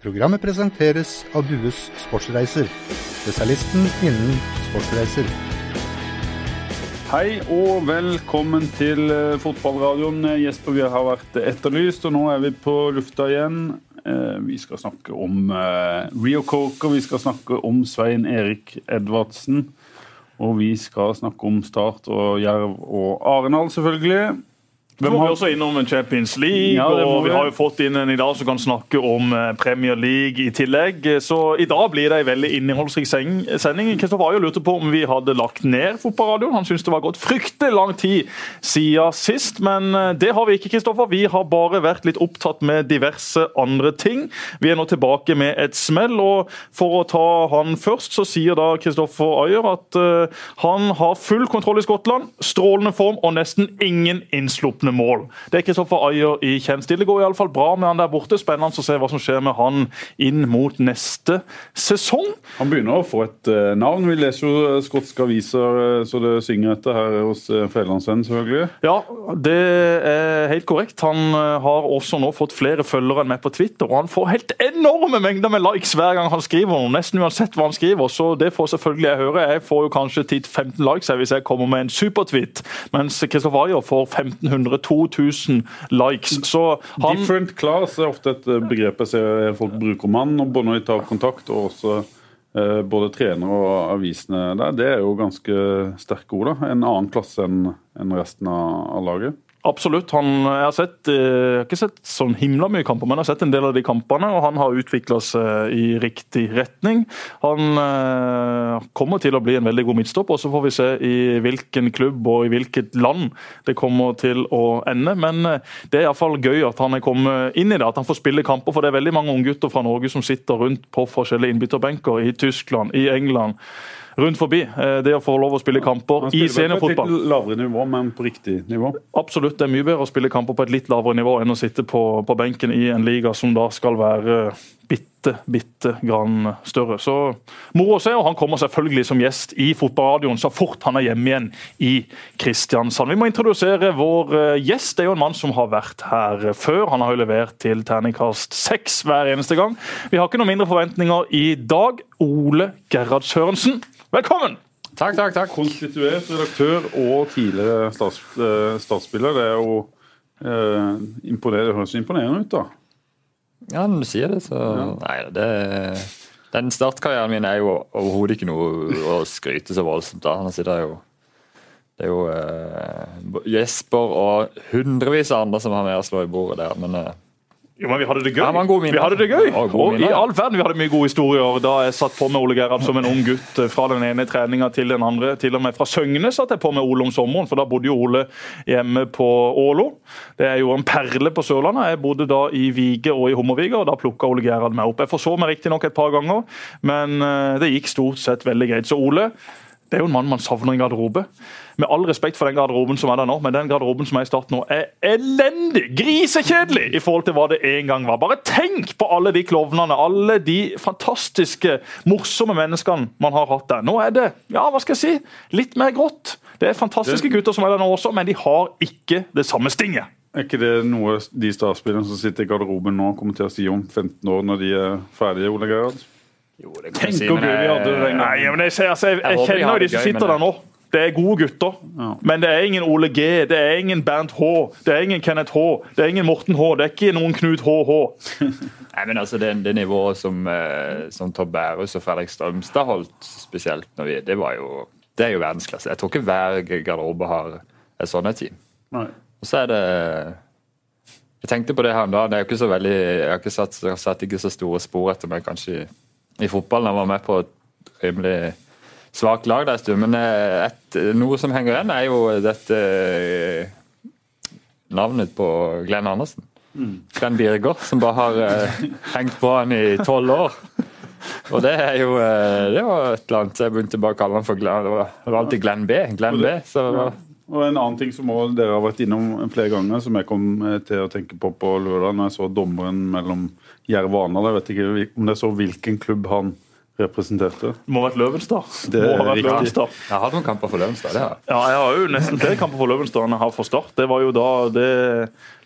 Programmet presenteres av Dues Sportsreiser, spesialisten innen sportsreiser. Hei og velkommen til eh, fotballradioen. Jesper, vi har vært etterlyst, og nå er vi på lufta igjen. Eh, Vi skal snakke om eh, Rio Corker, vi skal snakke om Svein Erik Edvardsen. Og vi skal snakke om Start og Jerv og Arendal, selvfølgelig. Hvem har også innom Champions League, Ja, og vi vi. har jo fått inn en i dag som kan snakke om eh, Premier League i tillegg. Så i dag blir det en veldig innholdsrik sending. Kristoffer Ayer lurte på om vi hadde lagt ned fotballradioen. Han syntes det var gått fryktelig lang tid siden sist, men eh, det har vi ikke, Kristoffer. Vi har bare vært litt opptatt med diverse andre ting. Vi er nå tilbake med et smell, og for å ta han først, så sier da Kristoffer Ayer at eh, han har full kontroll i Skottland, strålende form og nesten ingen innslupne mål. Det er Kristoffer Ayer i Kjenstil. Det går iallfall bra med han der borte. Spennende å se hva som skjer med han inn mot neste sesong. Han begynner å få et uh, navn. Vi leser jo skotske aviser eh, så det synger etter her hos uh, selvfølgelig. Ja, det er helt korrekt. Han eh, har også nå fått flere følgere enn meg på Twitter. Og han får helt enorme mengder med likes hver gang han skriver noe. Nesten uansett hva han skriver. Så det får selvfølgelig jeg høre. Jeg får jo kanskje 10-15 likes hvis jeg kommer med en supertweet. Mens Kristoffer Ayer får 1500-2000 likes. Så han Different class er ofte et eh, begrep jeg ser folk bruker om han, både når de tar kontakt og også eh, både trenere og avisene der. Det er jo ganske sterke ord. da. En annen klasse enn resten av laget. Absolutt. Han, jeg har sett, eh, jeg har ikke sett sånn himla mye kamper, men jeg har sett en del av de kampene, og han har utvikla seg i riktig retning. Han eh, kommer til å bli en veldig god midtstopper, og så får vi se i hvilken klubb og i hvilket land det kommer til å ende. Men eh, det er iallfall gøy at han er kommet inn i det, at han får spille kamper. For det er veldig mange unggutter fra Norge som sitter rundt på forskjellige innbytterbenker i Tyskland, i England. Rundt forbi. Eh, Det å få lov å spille kamper i vel på et seniorfotball. litt lavere nivå, men på riktig nivå. Absolutt, det er mye bedre å spille kamper på et litt lavere nivå enn å sitte på, på benken i en liga som da skal være bitte, bitte grann større. Så moro å se, og han kommer selvfølgelig som gjest i Fotballradioen så fort han er hjemme igjen i Kristiansand. Vi må introdusere vår eh, gjest. Det er jo en mann som har vært her før. Han har jo levert til terningkast seks hver eneste gang. Vi har ikke noen mindre forventninger i dag. Ole Gerhard Sørensen, velkommen! Takk, takk, takk. Konstituert redaktør og tidligere stats, eh, statsspiller. Det er jo eh, imponerende. Det høres imponerende ut, da. Ja, når du sier det, så Nei, det Den startkarrieren min er jo overhodet ikke noe å skryte så voldsomt av. Han er jo Det er jo eh, Jesper og hundrevis av andre som har med å slå i bordet der, men eh, Jo, men vi hadde det gøy. Ja, vi hadde det gøy. Ja, og minner, i all verden, vi hadde mye gode historier da jeg satt på med Ole Gerhard som en ung gutt eh, fra den ene treninga til den andre. Til og med fra Søgne satt jeg på med Ole om sommeren, for da bodde jo Ole hjemme på Ålo. Det er jo en perle på Sørlandet. Jeg bodde da i Vige og i Hummerviga, og da plukka Ole Gerhard meg opp. Jeg forså meg riktignok et par ganger, men eh, det gikk stort sett veldig greit. Så Ole det er jo en mann man savner i en garderobe. Med all respekt for den garderoben som er der nå, men den garderoben som er i start nå, er elendig! Grisekjedelig i forhold til hva det en gang var. Bare tenk på alle de klovnene, alle de fantastiske, morsomme menneskene man har hatt der. Nå er det, ja, hva skal jeg si, litt mer grått. Det er fantastiske gutter som er der nå også, men de har ikke det samme stinget. Er ikke det noe de startspillerne som sitter i garderoben nå, kommer til å si om 15 år når de er ferdige, Ole Gerhard? Jo, det kan Tenk jeg si, hvor men gøy vi jeg- hadde det den Nei, men jeg, altså, jeg, Jeg jeg kjenner jo de som sitter der nå. Det er gode gutter, Ja. men det er ingen Ole G, det er ingen Bernt H, det er ingen Kenneth H, det er ingen Morten H, det er ikke noen Knut HH. Nei, men altså, det, det nivået som, eh, som Tom Bærus og Fredrik Strømstad holdt, spesielt når vi, det var jo det er jo verdensklasse. Jeg tror ikke hver garderobe har et sånt team. Nei. Og så er det Jeg tenkte på det her om dagen. Jeg har ikke så veldig, jeg har ikke satt, jeg har satt ikke så store spor etter meg kanskje i, fotballen. Jeg var med på et rimelig svakt lag der en stund. Men eh, et, noe som henger igjen, er jo dette eh, navnet på Glenn Andersen. Glenn Birger, som bare har eh, hengt på han i tolv år. Og det er jo eh, det var et eller annet. Jeg begynte bare å kalle han for Glenn, det var, det var alltid Glenn B. Glenn B. Så det Og en annen ting som dere har vært innom flere ganger, som jeg kom eh, til å tenke på på lørdag når jeg så dommeren mellom Jerv og Arendal. Jeg vet ikke om jeg så hvilken klubb han representerte. Det må ha vært Løvenstad. Det må ha er vært. Løvenstad. Jeg har noen kamper for Løvenstad. det her. Ja, jeg har jo nesten flere kamper for Løvenstad enn jeg har for Start. Det var jo da det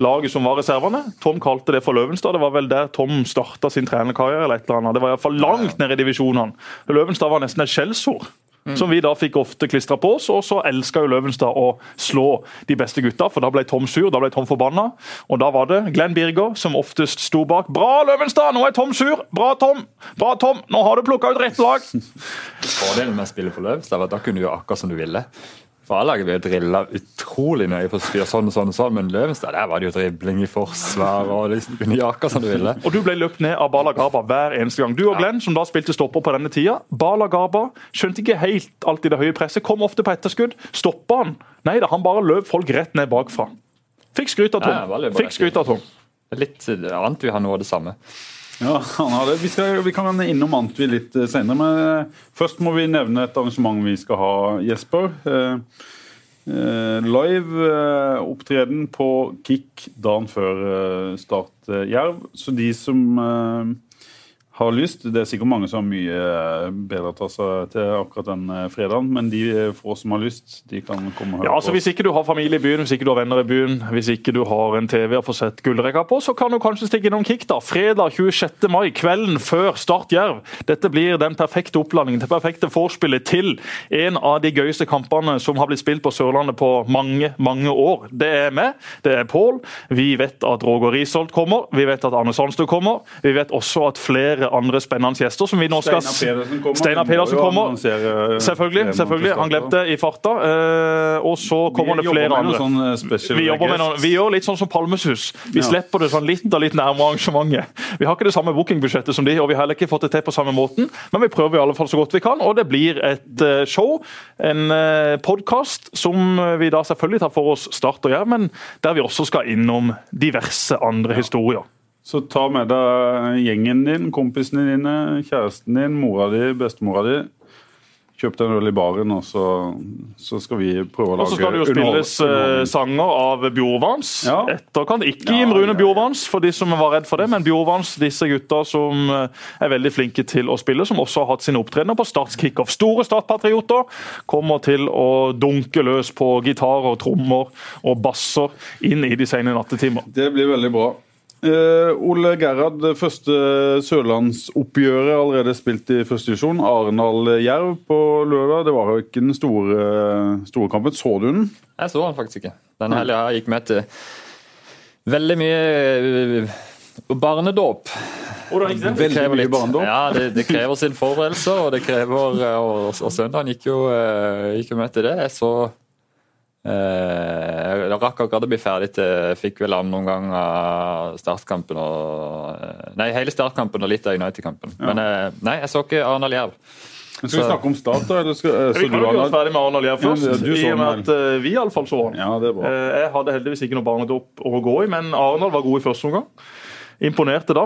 laget som var reservene. Tom kalte det for Løvenstad. Det var vel der Tom starta sin trenerkarriere. eller et eller annet. Det var iallfall langt ned i divisjonene. Løvenstad var nesten et skjellsord. Som vi da fikk ofte klistra på oss, og så elska jo Løvenstad å slå de beste gutta, for da ble Tom sur, da ble Tom forbanna. Og da var det Glenn Birger som oftest sto bak. Bra, Løvenstad! Nå er Tom sur! Bra, Tom! Bra, Tom! Nå har du plukka ut rett lag! Fordelen med å spille for Løvenstad var at da kunne du gjøre akkurat som du ville. A-laget ble drilla utrolig nøye på å styre sånn og sånn, og sånn, men Løvenstad der var det jo dribling i forsvar. og liksom kunne jake som du ville. Og du ble løpt ned av Bala Gaba hver eneste gang. Du og Glenn, som da spilte stopper på denne tida. Bala Gaba skjønte ikke helt alltid det høye presset. Kom ofte på etterskudd. Stoppa han? Nei da, han bare løp folk rett ned bakfra. Fikk skryt av Tom. Fikk skryt av Tom. Litt annet vi har noe av det samme. Ja, han. Vi, skal, vi kan innom Antwi litt eh, senere, men eh, først må vi nevne et arrangement vi skal ha, Jesper. Eh, live opptreden på Kick dagen før start Jerv. Så de som har lyst Det er sikkert mange som har mye eh, bedre å ta seg til akkurat den eh, fredagen, men de eh, få som har lyst, de kan komme og høre Ja, altså på. Hvis ikke du har familie i byen, hvis ikke du har venner i byen, hvis ikke du har en TV å få sett gullrekka på, så kan du kanskje stikke innom Kick. da. Fredag 26. mai, kvelden før Start Jerv. Dette blir den perfekte opplandingen, det perfekte vorspielet til en av de gøyeste kampene som har blitt spilt på Sørlandet på mange, mange år. Det er meg, det er Pål. Vi vet at Roger Risholt kommer, vi vet at Arne Sandstø kommer. Vi vet også at flere andre spennende gjester som vi nå skal Steinar Pedersen kommer. Eh, Selvfølgelig. selvfølgelig. Han glemte i farta. eh, Og så kommer det flere andre. sånn eh, Vi, jobber med noen, noe, vi gjør litt sånn som Palmesus. Vi slipper det sånn litt og litt nærmere arrangementet. Vi har ikke det samme bookingbudsjettet som de, og vi har heller ikke fått det til på samme måten, men vi prøver i alle fall så godt vi kan. Og det blir et show, en podkast, som vi da selvfølgelig tar for oss Start og Jerv, men der vi også skal innom diverse andre historier. Så ta med deg gjengen din, kompisene dine, kjæresten din, mora di, bestemora di. Kjøp deg en øl i baren, og så, så skal vi prøve å lage Og så skal det jo spilles eh, sanger av Bjorvans. Ja. Etterkant. Ikke Ja, Jim Rune ja. Bjorvans, for de som var redd for det, men Bjorvans, disse gutta som eh, er veldig flinke til å spille, som også har hatt sine opptredener på Starts kickoff. Store Start-patrioter kommer til å dunke løs på gitarer, trommer og basser inn i de sene nattetimer. Det blir veldig bra. Eh, Ole Gerhard, det første sørlandsoppgjøret er allerede spilt i første divisjon. Arendal-Jerv på lørdag. Det var jo ikke den store, store kampen. Så du den? Jeg så den faktisk ikke. Denne helga gikk med til veldig mye øh, barnedåp. Hvordan gikk det? Krever litt. Ja, det, det krever sin forberedelse, og det krever øh, Og, og søndagen gikk jo, gikk jo med til det. Jeg så eh, Jeg rakk akkurat å bli ferdig til Fikk vel annen omgang av startkampen og øh, Nei, hele startkampen og litt av United-kampen. Men eh, nei, jeg så ikke Arendal Jerv. Men skal vi snakke om Start, da? Eller skal, eh, så Vi kan jo gjøre oss ferdig med Arendal Jerv først, Ja, du i og med at eh, vi iallfall så han. Ja, det er bra. Eh, Jeg hadde heldigvis ikke noe barnedåp å gå i, men Arendal var god i første omgang. Imponerte da.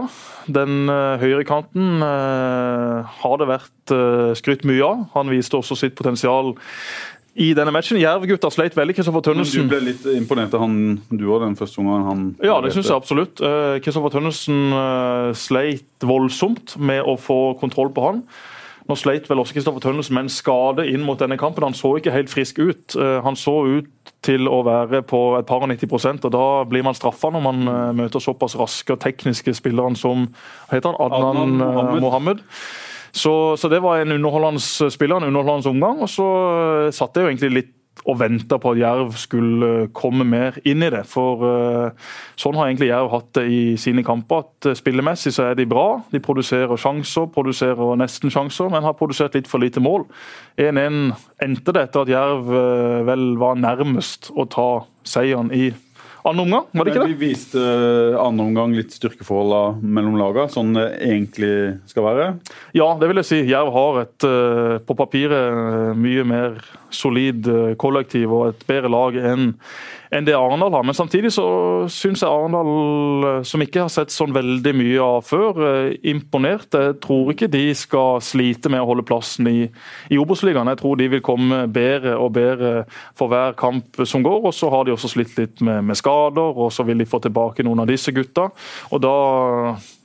Den uh, høyrekanten uh, har det vært uh, skrytt mye av. Han viste også sitt potensial i denne matchen. Jerv-gutta sleit veldig. Kristoffer Men du ble litt imponert av han du òg, den første gangen han ja, det syns jeg absolutt. Eh, Kristoffer Tønnesen eh, sleit voldsomt med å få kontroll på han. Nå sleit vel også Kristoffer Tønnesen med en skade inn mot denne kampen. Han så ikke helt frisk ut. Eh, Han så ut til å være på et par og 90% og da blir man straffa når man eh, møter såpass raske og tekniske spillere som heter han? Adnan, Adnan eh, Mohammed. Mohammed. Så, så det var en underholdende spiller, en underholdende omgang. Og så eh, satt jeg jo egentlig litt og venta på at Jerv skulle eh, komme mer inn i det. For uh, sånn har egentlig Jerv hatt det i sine kamper. at eh, Spillemessig så er de bra. De produserer sjanser, produserer nesten sjanser, men har produsert litt for lite mål. 1-1 endte det etter at Jerv uh, vel var nærmest å ta seieren i annen omgang, var det ikke det? Vi viste eh, annen omgang litt styrkeforholdene mellom lagene, sånn det egentlig skal være. Ja, det vil jeg si. Jerv har et eh, på papiret eh, mye mer solid kollektiv og et bedre lag enn enn det Arendal har. Men samtidig så syns jeg Arendal, eh, som ikke har sett sånn veldig mye av før, eh, imponert. Jeg tror ikke de skal slite med å holde plassen i, i Obos-ligaen. Jeg tror de vil komme bedre og bedre for hver kamp som går. Og så har de også slitt litt med, med skader, og så vil de få tilbake noen av disse gutta. Og da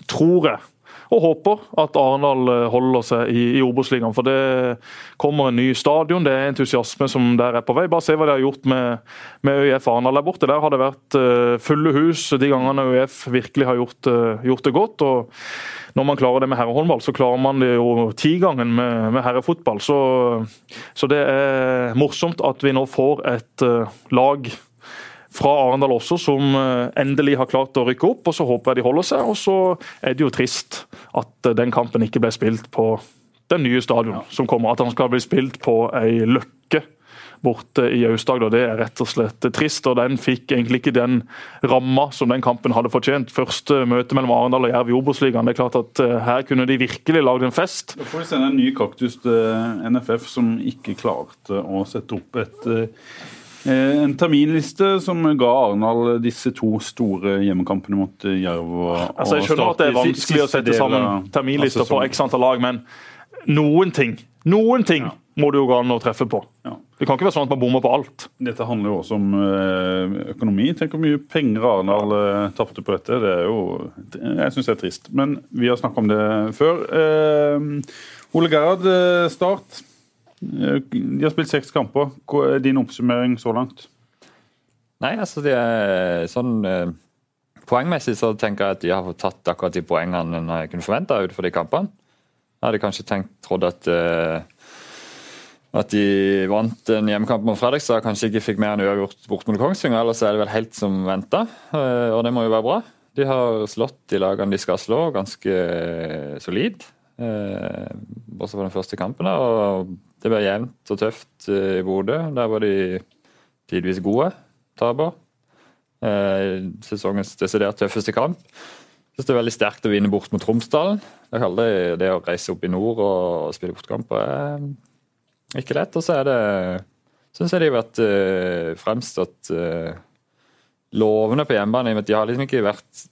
tror jeg og håper at Arendal eh, holder seg i, i Obos-ligaen. For det kommer en ny stadion, det er entusiasme som der er på vei. Bare se hva de har gjort med, med ØIF Arendal der borte. Der har det vært uh, fulle hus de gangene ØIF virkelig har gjort, uh, gjort, det godt. og Når man klarer det med herrehåndball, så klarer man det jo tigangen med, med herrefotball. Så, så, det er morsomt at vi nå får et lag fra Arendal også, som eh, endelig har klart å rykke opp. og Så håper jeg de holder seg. og Så er det jo trist at eh, den kampen ikke ble spilt på den nye stadion som kommer. At han skal bli spilt på ei løkke borte i Aust-Agder. Det er rett og slett trist. og Den fikk egentlig ikke den ramma som den kampen hadde fortjent. Første møte mellom Arendal og Jerv i Obos-ligaen. Det er klart at uh, Her kunne de virkelig lagd en fest. Da får vi sende en ny kaktus til NFF, som ikke klarte å sette opp et Eh, en terminliste som ga Arendal disse to store hjemmekampene mot eh, Jerv og, altså, Jeg skjønner at det er vanskelig å sette sammen terminlister på x antall lag, men noen ting noen ting ja. må det jo gå an å treffe på. Ja. Det kan ikke være sånn at man bommer på alt. Dette handler jo også om eh, økonomi. Tenk hvor mye penger Arendal tapte på dette. Det er jo, jeg syns det er trist. Men vi har snakka om det før. Ole Gerhard, Start. De har spilt seks kamper. Er din oppsummering så langt? Nei, altså det er sånn eh, Poengmessig så tenker jeg at de har tatt akkurat de poengene jeg kunne forventa ut for de kampene. Jeg hadde kanskje tenkt, trodd at at de vant en hjemmekamp mot Fredrikstad, kanskje ikke fikk mer enn uavgjort bort mot Kongsvinger. Ellers er det vel helt som venta, og det må jo være bra. De har slått de lagene de skal slå, ganske solid. Bortsett fra den første kampen. og det ble jevnt og tøft eh, i Bodø. Der var de tidvis gode taper. Eh, sesongens desidert tøffeste kamp. Jeg synes Det er veldig sterkt å vinne bort mot Tromsdalen. Det, kaller det, å reise opp i nord og spille bortkamper er ikke lett. Og så er det syns jeg de har vært uh, fremstått uh, lovende på hjemmebane. De har liksom ikke vært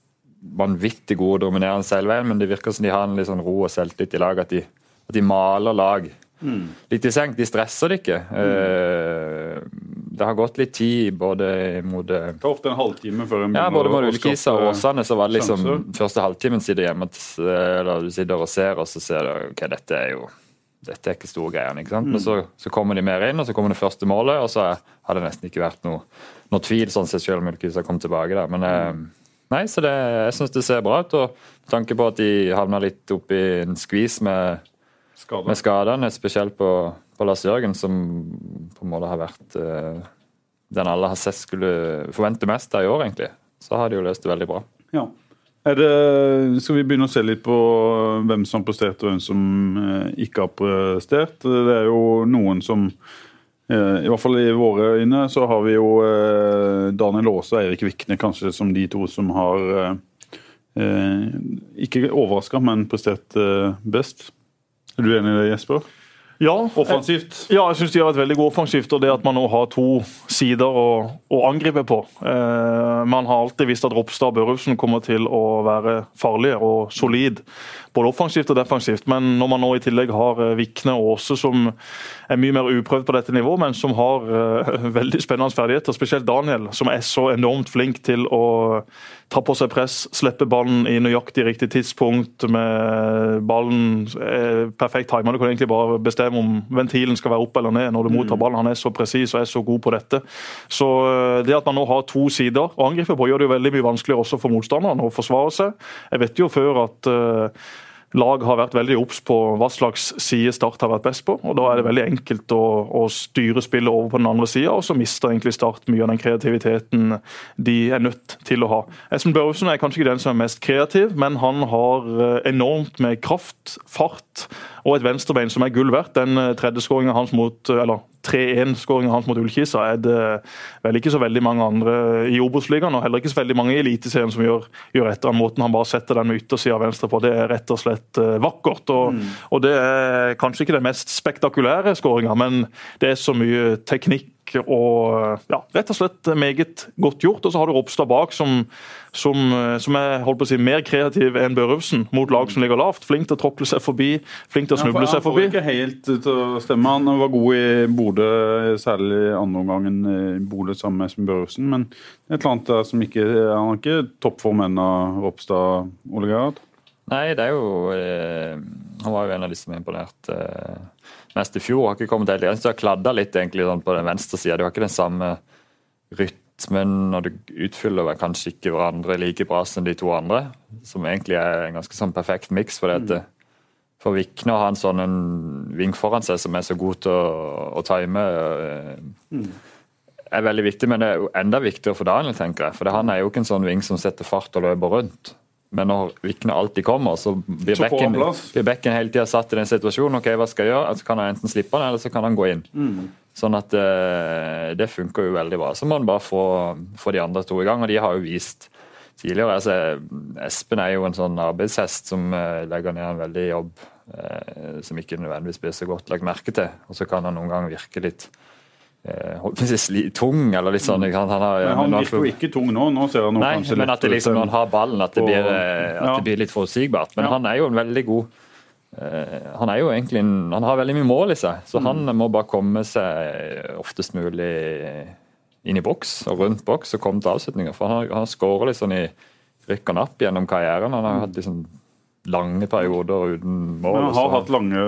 vanvittig gode og dominerende hele veien, men det virker som de har en litt sånn ro og selvtillit i lag. At de, at de maler lag Mm. Litt i senk. De stresser det ikke. Mm. Det har gått litt tid både mot Det er ofte en halvtime før en Ja, både mot Ullkisa og Åsane så var det liksom sjanser. første halvtimen sitter hjemme eller du sitter og ser, og så ser du ok, dette er jo dette er ikke store greiene. ikke sant? Mm. Men så, så, kommer de mer inn, og så kommer det første målet, og så har det nesten ikke vært noe, noe tvil sånn sett selv om Ullkisa kom tilbake der. Men mm. nei, så det, jeg syns det ser bra ut. og med tanke på at de havna litt oppi en skvis med Skade. med skadene, spesielt på, på, Lars Jørgen, som på en måte har vært uh, den alle har sett skulle forvente mest av i år, egentlig. Så har de jo løst det veldig bra. Ja. Det, skal vi begynne å se litt på hvem som har prestert og hvem som uh, ikke har prestert? Det er jo noen som i hvert fall i våre øyne så har vi jo Daniel Aase og Eirik Vikne kanskje som de to som har ikke overraska, men prestert best. Er du enig i det, Jesper? Ja, offensivt? Jeg, ja, jeg syns de har vært veldig gode offensivt. og Det at man nå har to sider å, å angripe på. Eh, man har alltid visst at Ropstad og Børufsen kommer til å være farlige og solid både offensivt og defensivt. Men når man nå i tillegg har eh, Vikne og Aase, som er mye mer uprøvd på dette nivået, men som har eh, veldig spennende ferdigheter, spesielt Daniel, som er så enormt flink til å ta på seg press, slippe ballen i nøyaktig riktig tidspunkt, med ballen er perfekt timer. Du kan egentlig bare bestemme om ventilen skal være opp eller ned når du mottar mm. ballen. Han er så presis og er så god på dette. Så uh, det at man nå har to sider å angripe på, gjør det jo veldig mye vanskeligere også for motstanderen å forsvare seg. Jeg vet jo før at uh, lag har vært veldig obs på hva slags side Start har vært best på. og Da er det veldig enkelt å, å styre spillet over på den andre sida, og så mister egentlig Start mye av den kreativiteten de er nødt til å ha. Espen Børresen er kanskje ikke den som er mest kreativ, men han har eh, enormt med kraft, fart og et venstrebein som er gull verdt. Den eh, tredje skåringa hans mot, eh, eller 3-1-skåringa hans mot Ullkisa er det vel ikke så veldig mange andre i Obos-ligaen, og heller ikke så veldig mange i Eliteserien som gjør, gjør etter den måten han bare setter den med yttersida venstre på. Det er rett og slett uh, vakkert. Og, mm. og, det er kanskje ikke den mest spektakulære skåringa, men det er så mye teknikk og ja, rett og slett meget godt gjort. Og så har du Ropstad bak, som, som, som er holdt på å si, mer kreativ enn Børufsen mot lag som ligger lavt. Flink til å tråkle seg forbi, flink til å snuble ja, seg forbi. Han får ikke helt til å stemme. Han var god i Bodø, særlig andre omgangen i Bodø sammen med Espen Børufsen. Men et eller annet der som ikke Han har ikke toppform ennå, Ropstad, Ole Gerhard? Nei, det er jo eh, Han var jo en av de som imponerte eh, mest i fjor. Har ikke kommet helt igjen. Så du har kladda litt egentlig sånn på den venstre sida. Du har ikke den samme rytmen, og du utfyller vel kanskje ikke hverandre like bra som de to andre. Som egentlig er en ganske sånn perfekt miks. For mm. For Vikne å ha en sånn en ving foran seg som er så god til å, å time, mm. er veldig viktig. Men det er enda viktigere for Daniel, tenker jeg. For han er jo ikke en sånn ving som setter fart og løper rundt. Men når Vikne alltid kommer, så blir bekken, blir bekken hele tida satt i den situasjonen. ok, hva skal jeg gjøre? Så kan han enten slippe den, eller så kan han gå inn. Sånn at eh, Det funker jo veldig bra. Så må han bare få, få de andre to i gang. Og de har jo vist tidligere altså, Espen er jo en sånn arbeidshest som eh, legger ned en veldig jobb eh, som ikke nødvendigvis blir så godt lagt merke til. Og så kan han noen ganger virke litt eh, tung, eller litt sånn. ikke? Han, har, Men han men virker jo ikke tung nå. Nå ser han jo Nei, kanskje men at det liksom, når han har ballen, at det blir, eh, at Ja. det blir litt forutsigbart. Men Ja. han er jo en veldig god eh, Han er jo egentlig en, han har veldig mye mål i seg, så han Mm. må bare komme seg oftest mulig inn i boks og rundt boks og komme til avslutninger. For han har, han har skåret litt sånn i rykk og napp gjennom karrieren. Han har hatt liksom lange perioder uten mål. Men han har hatt lange,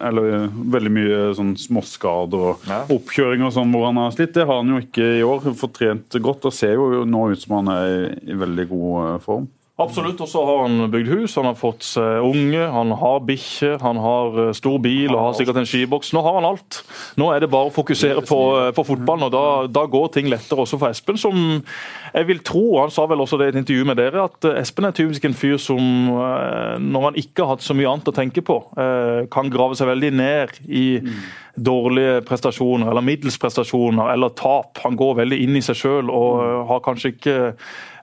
eller veldig mye sånn småskader og Ja. oppkjøring og sånn hvor han har slitt. Det har han jo ikke i år. Fått trent godt og ser jo nå ut som han er i veldig god eh, form. Absolutt. Og så har han bygd hus, han har fått seg unge, han har bikkje, han har eh, stor bil og har sikkert en skiboks. Nå har han alt. Nå er det bare å fokusere på, eh, på fotballen, og da, da går ting lettere også for Espen, som jeg vil tro, han sa vel også det i et intervju med dere, at eh, Espen er typisk en fyr som, når han ikke har hatt så mye annet å tenke på, kan grave seg veldig ned i dårlige prestasjoner, eller middels prestasjoner, eller tap. Han går veldig inn i seg sjøl og har kanskje ikke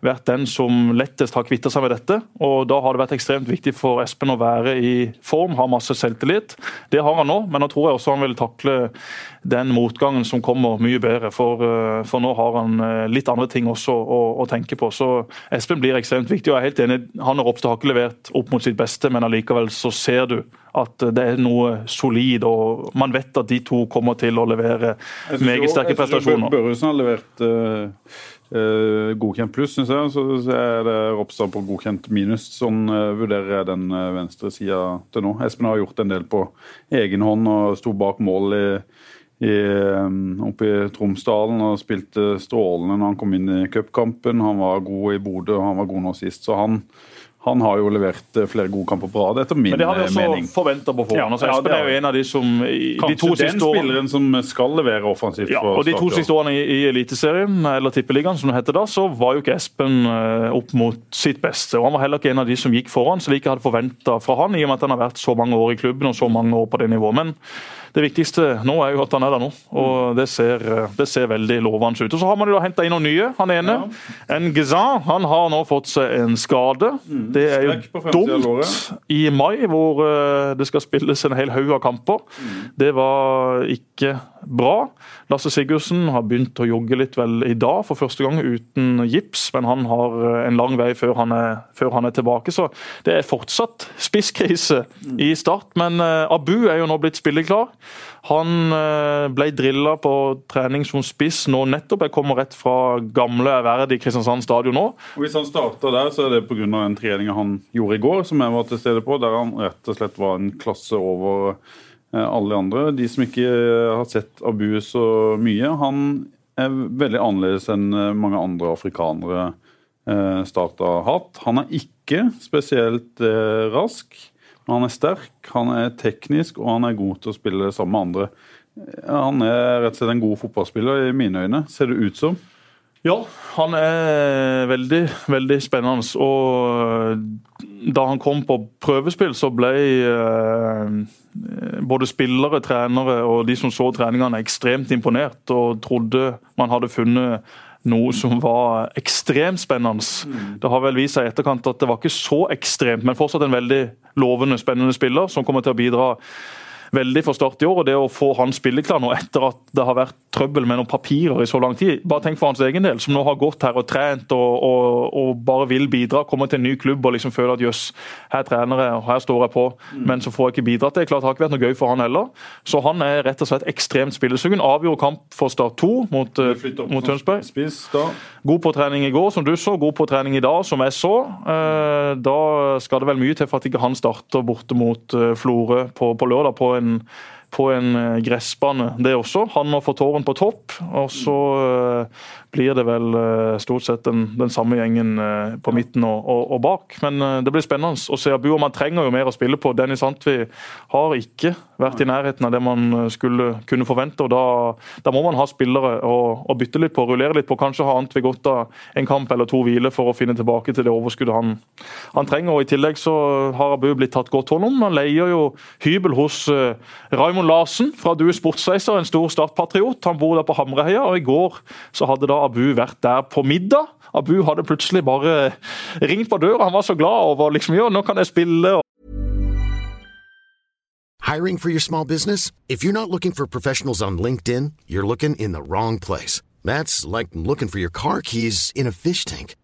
vært den som lettest har kvitta seg med dette. og Da har det vært ekstremt viktig for Espen å være i form, ha masse selvtillit. Det har han nå, men nå tror jeg også han vil takle den motgangen som kommer mye bedre. For, eh, for nå har han eh, litt andre ting også å, å tenke på. Så Espen blir ekstremt viktig. og jeg er helt enig, Han og Ropstad har ikke levert opp mot sitt beste, men allikevel så ser du at det er noe solid, og man vet at de to kommer til å levere meget sterke prestasjoner. Børresen har levert eh, eh, godkjent pluss, syns jeg. Så er det Ropstad på godkjent minus. Sånn eh, vurderer jeg den uh, venstre sida til nå. Espen har gjort en del på egen hånd og sto bak mål i, i, eh, oppe i Tromsdalen og spilte strålende når han kom inn i cupkampen. Han var god i Bodø, og han var god nå sist. Så han, han har jo levert eh, flere gode kamper på rad, etter min mening. Men det har vi eh, også mening. forventa på forhånd. Ja, Altså, Espen det er jo en av de som i de Kanskje to den siste årene spilleren som skal levere offensivt. ja, og De to siste årene i, i Eliteserien, eller Tippeligaen som det heter da, så var jo ikke Espen eh, opp mot sitt beste. og Han var heller ikke en av de som gikk foran, så vi ikke hadde forventa fra han, i og med at han har vært så mange år i klubben og så mange år på det nivået. Men det viktigste nå er jo at han er der nå, og det ser, det ser veldig lovende ut. Og Så har man jo henta inn noen nye. Han ene, en Gizan, han har nå fått seg en skade. Det er jo dumt i mai, hvor eh, det skal spilles en hel haug av kamper. Det var ikke bra. Lasse Sigurdsen har begynt å jogge litt vel i dag, for første gang uten gips. Men han har eh, en lang vei før han er, før han er tilbake. Så det er fortsatt spisskrise i Start. Men eh, Abu er jo nå blitt spilleklar. Han eh, ble drilla på trening som spiss nå nettopp. Jeg kommer rett fra gamle Ærverd i Kristiansand stadion nå. Og Hvis han starta der, så er det pga. en trening han gjorde i går, som jeg var til stede på, der han rett og slett var en klasse over alle andre. De som ikke eh, har sett Abu så mye, han er veldig annerledes enn eh, mange andre afrikanere eh, Start har hatt. Han er ikke spesielt eh, rask, men han er sterk, han er teknisk og han er god til å spille sammen med andre. Eh, Han er rett og slett en god fotballspiller i mine øyne, ser det ut som. Ja, han er veldig, veldig spennende. Og da han kom på prøvespill, så ble eh, både spillere, trenere og de som så treningene, ekstremt imponert og trodde man hadde funnet noe som var ekstremt spennende. Det har vel vist seg i etterkant at det var ikke så ekstremt, men fortsatt en veldig lovende, spennende spiller som kommer til å bidra veldig for Start i år. og Det å få han spilleklar nå etter at det har vært trøbbel med noen papirer i så lang tid. Bare tenk for hans egen del, som nå har gått her og trent og, og, og bare vil bidra. Kommer til en ny klubb og liksom føler at jøss, her trener jeg og her står jeg på, men så får jeg ikke bidratt. Det er klart det har ikke vært noe gøy for han heller. Så han er rett og slett ekstremt spillesugen. Avgjorde kamp for Start 2 mot, eh, mot Tønsberg. God på trening i går, som du så. God på trening i dag, som jeg så. Eh, Da skal det vel mye til for at ikke han starter borte mot eh, Florø på, på lørdag på en, på en eh, gressbane, det også. Han må få tåren på topp. Og så eh, blir det vel eh, stort sett den, den samme gjengen eh, på midten og, og, og bak. Men eh, det blir spennende å se Abu. Og man trenger jo mer å spille på. Dennis Antvi har ikke vært i nærheten av det man skulle kunne forvente. og Da, da må man ha spillere å, bytte litt på, rullere litt på. Kanskje har Antvi godt av en kamp eller to hvile for å finne tilbake til det overskuddet han, han trenger. og I tillegg så har Abu blitt tatt godt hånd om. Han leier jo hybel hos Raymond Larsen fra Due Sportsreiser, en stor startpatriot. Han bor der på Hamreheia, og i går så hadde da Abu vært der på middag. Abu hadde plutselig bare ringt på døra, han var så glad over liksom, ja, nå kan jeg spille. Hiring for your small business? If you're not looking for professionals on LinkedIn, you're looking in the wrong place. That's like looking for your car keys in a fish tank.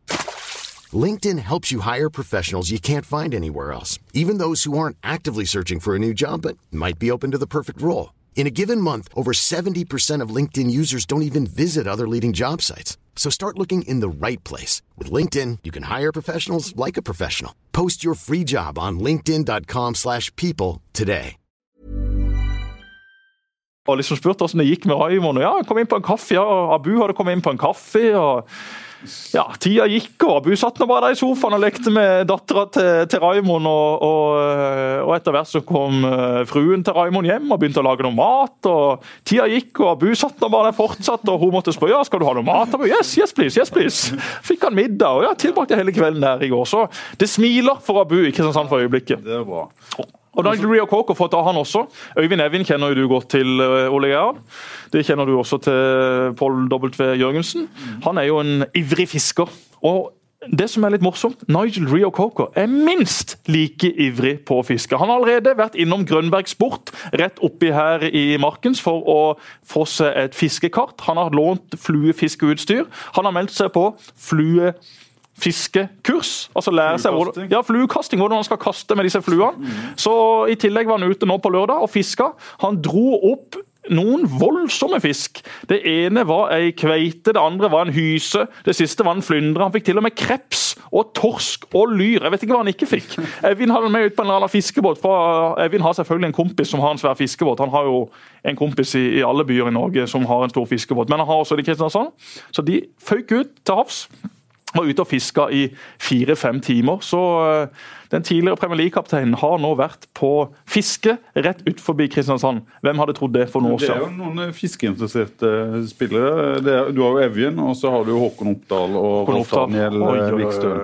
LinkedIn helps you hire professionals you can't find anywhere else, even those who aren't actively searching for a new job but might be open to the perfect role. In a given month, over 70% of LinkedIn users don't even visit other leading job sites. So start looking in the right place. With LinkedIn, you can hire professionals like a professional. Post your free job on linkedin.com/people slash people today. og liksom spurt hvordan det gikk med Raymond. Ja, kom inn på en kaffe, ja, Abu hadde kommet inn på en kaffe. og ja, Tida gikk, og Abu satt nå bare der i sofaen og lekte med dattera til, til Raymond. Og, og, og etter hvert så kom eh, fruen til Raymond hjem og begynte å lage noe mat. og Tida gikk, og Abu satt nå bare der fortsatt, og hun måtte spørre ja, skal du ha noe mat. Abu, yes, yes please, yes please. Fikk han middag, og ja, tilbrakte hele kvelden der i går. Så det smiler for Abu i Kristiansand for øyeblikket. Det er bra. Og Nigel Rio Coco fått av, han også. Øyvind Evin kjenner jo du godt til, eh, Ole Gerhard. Det kjenner du også til Pål W. Jørgensen. Han er jo en ivrig fisker. Og det som er litt morsomt, Nigel Rio Coco er minst like ivrig på å fiske. Han har allerede vært innom Grønberg Sport rett oppi her i Markens for å få seg et fiskekart. Han har lånt fluefiskeutstyr. Han har meldt seg på flue fiskekurs. altså lære seg hvordan, ja, fluekasting, hvordan han skal kaste med disse fluene. Så I tillegg var han ute nå på lørdag og fiska. Han dro opp noen voldsomme fisk. Det ene var ei kveite, det andre var en hyse, det siste var en flyndre. Han fikk til og med kreps og torsk og lyr. Jeg vet ikke hva han ikke fikk. Eivind hadde med ut på en eller annen fiskebåt. For Eivind har selvfølgelig en kompis som har en svær fiskebåt. Han har jo en kompis i, i alle byer i Norge som har en stor fiskebåt, men han har også det i Kristiansand. Så de føyk ut til havs. Var ute og fiska i fire-fem timer. Så eh, den tidligere Premier League-kapteinen har nå vært på fiske rett utenfor Kristiansand. Hvem hadde trodd det for noen år Det er jo noen fiskeinteresserte spillere. Det er, du har jo Evjen, og så har du Håkon Oppdal og Rolf Daniel eh. Vikstøl.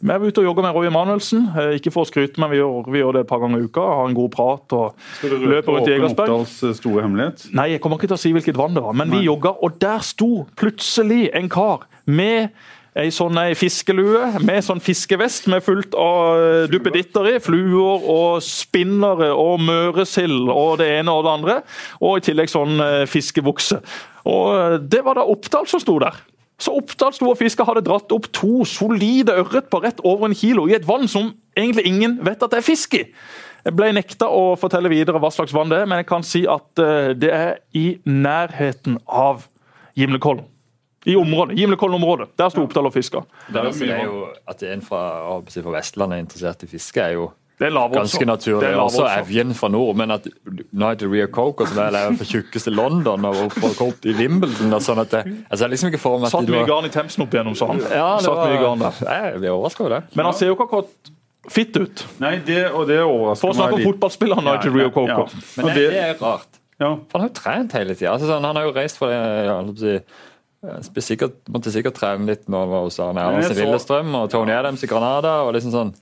Vi er ute og jogger med Roy Emanuelsen. Eh, Ikke for å skryte, men vi gjør, vi gjør det et par ganger i uka. Har en god prat og Skal du løper rundt i Egersberg. Oppdals eh, store hemmelighet? Nei, jeg kommer ikke til å si hvilket vann det var, men vi jogga, og der sto plutselig en kar med Ei sånn ei fiskelue med sånn fiskevest med fullt av eh, duppeditter i. Fluer og spinnere og møresild og det ene og det andre. Og i tillegg sånn eh, fiskebukse. Og eh, det var da Oppdal som sto der. Så Oppdal sto og fiska, hadde dratt opp to solide ørret på rett over en kilo i et vann som egentlig ingen vet at det er fisk i. Jeg ble nekta å fortelle videre hva slags vann det er, men jeg kan si at det er i nærheten av Gimlekollen. I området, Gimlekollen-området. Der sto Oppdal og fiska. Det er jo At en fra, fra Vestlandet er interessert i fiske, er jo er ganske naturlig. Det er Også. Evjen fra nord. Men at Night Rio Coke, som er fra tjukkeste London og opp i Wimbledon og sånn at det, altså, jeg liksom ikke for meg at Satt mye garn i Themsen opp igjennom, sa han. Ja, det Satt var, mye garn der. Jeg blir overraska over det. Men han ser jo ikke akkurat fitt ut. Nei, det, og det overrasker For å snakke om fotballspilleren Nigel Rio Coke. Men det, det- det er rart. Ja. For han har jo trent hele tida. Altså, sånn, han har jo reist fra det sikkert, Måtte sikkert trene litt når han var hos Arne Erlandsen i Lillestrøm og Tony Adams i Granada. og liksom sånn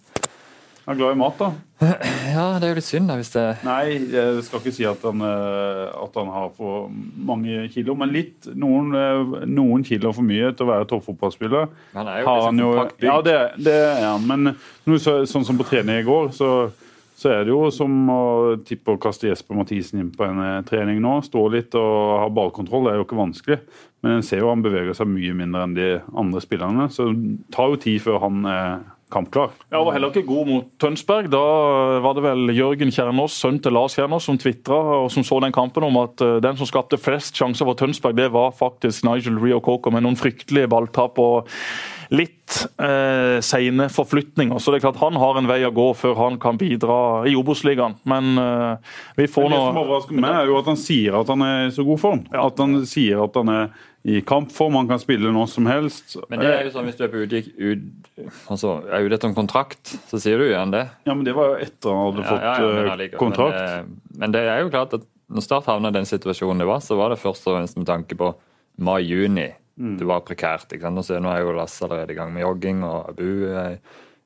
Han er glad i mat, da. Ja, det er jo litt synd da, hvis det Nei, jeg skal ikke si at han, eh, at han har for mange kilo, men litt. Noen, eh, noen kilo for mye til å være toppfotballspiller. Han er jo Har liksom han jo, ja, det, det han. Men noe så, sånn som på trening i går, så, så er det jo som å tippe å kaste Jesper Mathisen inn på en eh, trening nå. Stå litt og ha ballkontroll, det er jo ikke vanskelig. Men en ser jo han beveger seg mye mindre enn de andre spillerne. Så det tar jo tid før han er kampklar. Ja, var heller ikke god mot Tønsberg. Da var det vel Jørgen Kjernås, sønn til Lars Kjernås, som tvitra og som så den kampen om at eh, den som skapte flest sjanser for Tønsberg, det var faktisk Nigel Rio Coker med noen fryktelige balltap. og litt eh, seine forflytninger. Så det er klart Han har en vei å gå før han kan bidra i Obos-ligaen. Men eh, vi får nå Det som overrasker meg, er jo at han sier at han er i så god form. At han sier at han er i kampform, han kan spille når som helst. Men det er jo sånn hvis du er på utgikk, ut, altså, er ute etter en kontrakt, så sier du igjen det. Ja, men Det var jo etter han hadde fått Ja, ja, men eh, kontrakt. Men, det, men det er jo klart at når Start havna i den situasjonen det var, så var det først og fremst med tanke på mai-juni. Det var prekært. ikke sant? Og så nå er jo Lasse allerede i gang med jogging, og Abu eh,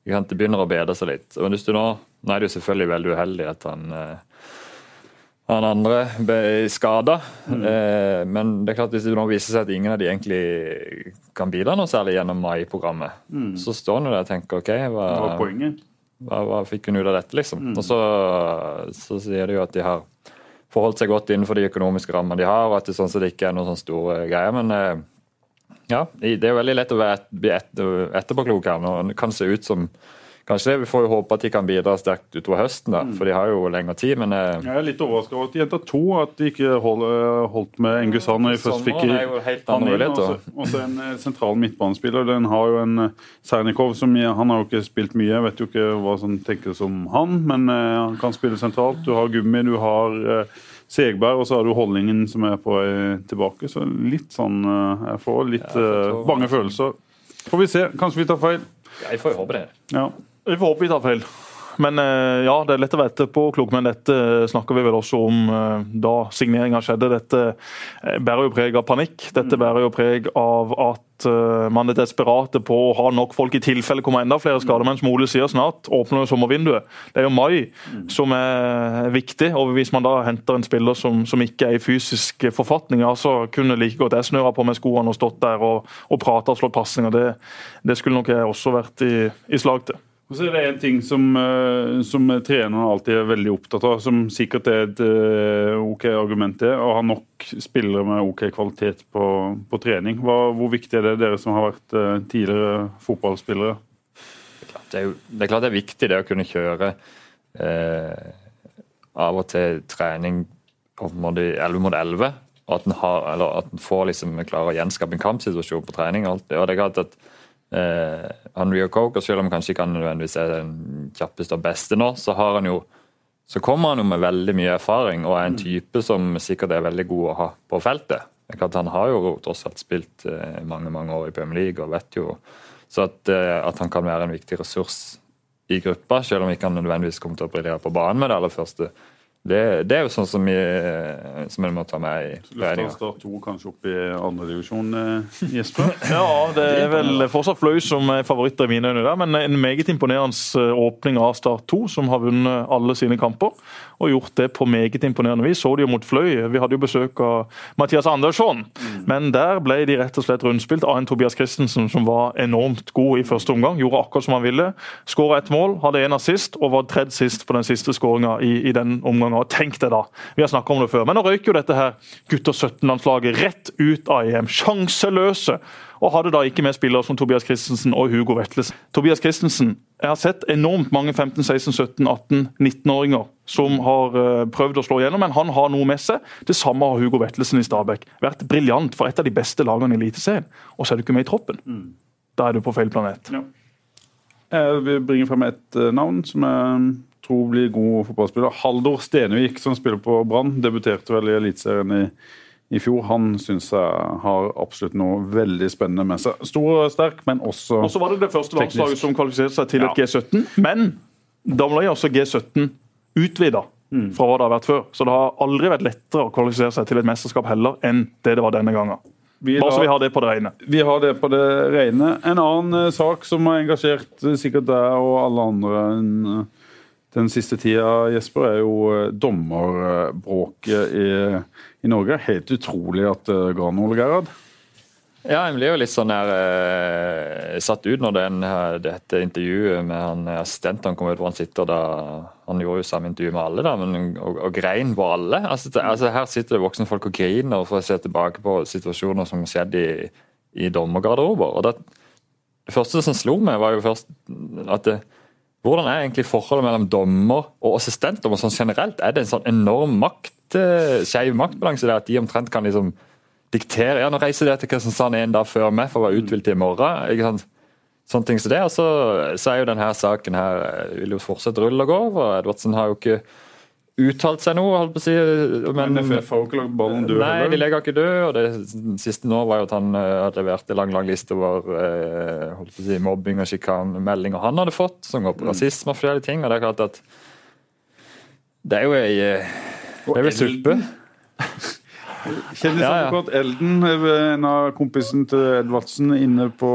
ikke sant? Det begynner å bedre seg litt. Og hvis du nå, nå er det jo selvfølgelig veldig uheldig at han eh, han andre ble skada. Eh, men det er klart hvis det nå viser seg at ingen av de egentlig kan bidra noe særlig gjennom mai-programmet, så står han jo der og tenker OK, hva, Det hva, hva fikk hun ut av dette, liksom? Og så, så sier de jo at de har forholdt seg godt innenfor de økonomiske rammene de har, og at det sånn sett ikke er noen sånne store greier. Men eh, ja, det er veldig lett å bli et, etterpåklok her. nå. Det kan se ut som Kanskje det, Vi får jo håpe at de kan bidra sterkt utover høsten, da, for de har jo lengre tid. Men eh, Jeg er litt overraska over at de henta to, at de ikke hold, holdt med Engus han når de først fikk han inn. Også, en eh, sentral midtbanespiller. Den har jo en eh, Sernikov som Han har jo ikke spilt mye, jeg vet jo ikke hva som tenkes om han, men eh, han kan spille sentralt. Du har Gummi, du har eh, Segberg, og så har du Holdningen som er på vei tilbake. Så litt sånn eh, Jeg får litt Ja, jeg eh, bange følelser. Får vi se. Kanskje vi tar feil. jeg får jo håpe det. Ja. Vi får håpe vi tar feil. Men eh, ja, det er lett å være etterpåklok, men dette snakker vi vel også om eh, da signeringa skjedde. Dette eh, bærer jo preg av panikk. Dette bærer jo preg av at eh, man er desperate på å ha nok folk i tilfelle kommer enda flere skader. Men som Ole sier snart, åpner jo sommervinduet. Det er jo mai som er viktig. og Hvis man da henter en spiller som, som ikke er i fysisk forfatning, ja, så kunne like godt jeg snøra på med skoene og stått der og, og prata og slått pasninger. Det, det skulle nok jeg også vært i, i slag til. Og så er det en ting som, eh, som treneren alltid er veldig opptatt av, som sikkert er et eh, OK argument, er å ha nok spillere med OK kvalitet på, på trening. Hva, hvor viktig er det, dere som har vært eh, tidligere fotballspillere? det er, jo, det er klart det er viktig det å kunne kjøre eh, av og til trening på måte 11 mot 11. Og at en, får liksom klarer å gjenskape en kampsituasjon på trening. og det. Og det er klart at eh, han Rio Coker, selv om kanskje ikke han nødvendigvis er den kjappeste og beste nå, så har han jo så kommer han jo med veldig mye erfaring og er en type som sikkert er veldig god å ha på feltet. Han har jo tross alt spilt eh, mange mange år i Premier League og vet jo så at, eh, at han kan være en viktig ressurs i gruppa, selv om ikke han nødvendigvis kommer til å briljere på banen med det aller første. Det, det er jo sånn som, jeg, som en må ta med i regninga. Start 2 kanskje opp i andredivisjon, eh, Jesper? Ja, det er vel fortsatt Fløy som er favoritter i mine øyne der, men en meget imponerende eh, åpning av Start 2, som har vunnet alle sine kamper. Og gjort det på meget imponerende vis. Så de jo mot Fløy. Vi hadde jo besøk av Mathias Andersson, men der ble de rett og slett rundspilt av en Tobias Christensen som var enormt god i første omgang. Gjorde akkurat som han ville. Skåra ett mål, hadde én assist og var tredd sist på den siste skåringa i, i den omgangen. Og tenk det, da! Vi har snakka om det før. Men nå røyk jo dette her gutter 17-landslaget rett ut av EM. Sjanseløse! Og hadde da ikke med spillere som Tobias Christensen og Hugo Vetlesen. Tobias Christensen, jeg har sett enormt mange 15-, 16-, 17-, 18-, 19-åringer som har eh, prøvd å slå igjennom, men han har noe med seg. Det samme har Hugo Vetlesen i Stabæk. Vært briljant for et av de beste lagene i Eliteserien. Og så er du ikke med i troppen. Da er du på feil planet. Ja. Jeg vil bringe frem et eh, navn som jeg tror blir god fotballspiller. Haldor Stenevik, som spiller på Brann. Debuterte vel i Eliteserien i, i fjor. Han syns jeg har absolutt noe veldig spennende med seg. Stor og sterk, men også Og så var det det første landslaget som kvalifiserte seg til et G17. Men da ble også G17 utvida fra hva det har vært før. Så det har aldri vært lettere å kvalifisere seg til et mesterskap heller enn det det var denne gangen. Vi Bare så vi har det på det rene. Vi har det på det rene. En annen eh, sak som har engasjert eh, sikkert deg og alle andre enn eh, den siste tida, Jesper, er jo eh, dommerbråket i, i Norge. Helt utrolig at det ga noe, Gerhard. Ja, jeg blir jo litt sånn her eh, satt ut når den, eh, dette intervjuet med han eh, assistenten kom ut hvor han sitter da Han gjorde jo samme intervju med alle, da, men, og, og grein på alle. Altså, det, altså, Her sitter det voksne folk og griner for å se tilbake på situasjoner som skjedde i, i dommergarderober. og det, det første som slo meg, var jo først at det, hvordan er egentlig forholdet mellom dommer og assistentdommer sånn generelt? Er det en sånn enorm makt, skeiv maktbalanse der at de omtrent kan liksom diktere ja, nå reiser dere til Kristiansand en dag før meg for å være uthvilt i morgen. ikke sant? Sånne ting som det. Og så, så er jo denne saken her eh, vil jo fortsette rulle og gå. over. Edvardsen har jo ikke uttalt seg noe, holdt på å si. Men NFF har ikke lagt ballen død? Nei, de legger ikke død. og Det siste nå var jo at han uh, hadde levert en lang lang liste over uh, holdt på å si, mobbing og sjikanemeldinger han hadde fått, som går på mm. rasisme og forskjellige ting. og Det er klart at det er jo ei, det er jo ei suppe. Kjendisadvokat ja, ja. Elden, en av kompisen til Edvardsen, inne på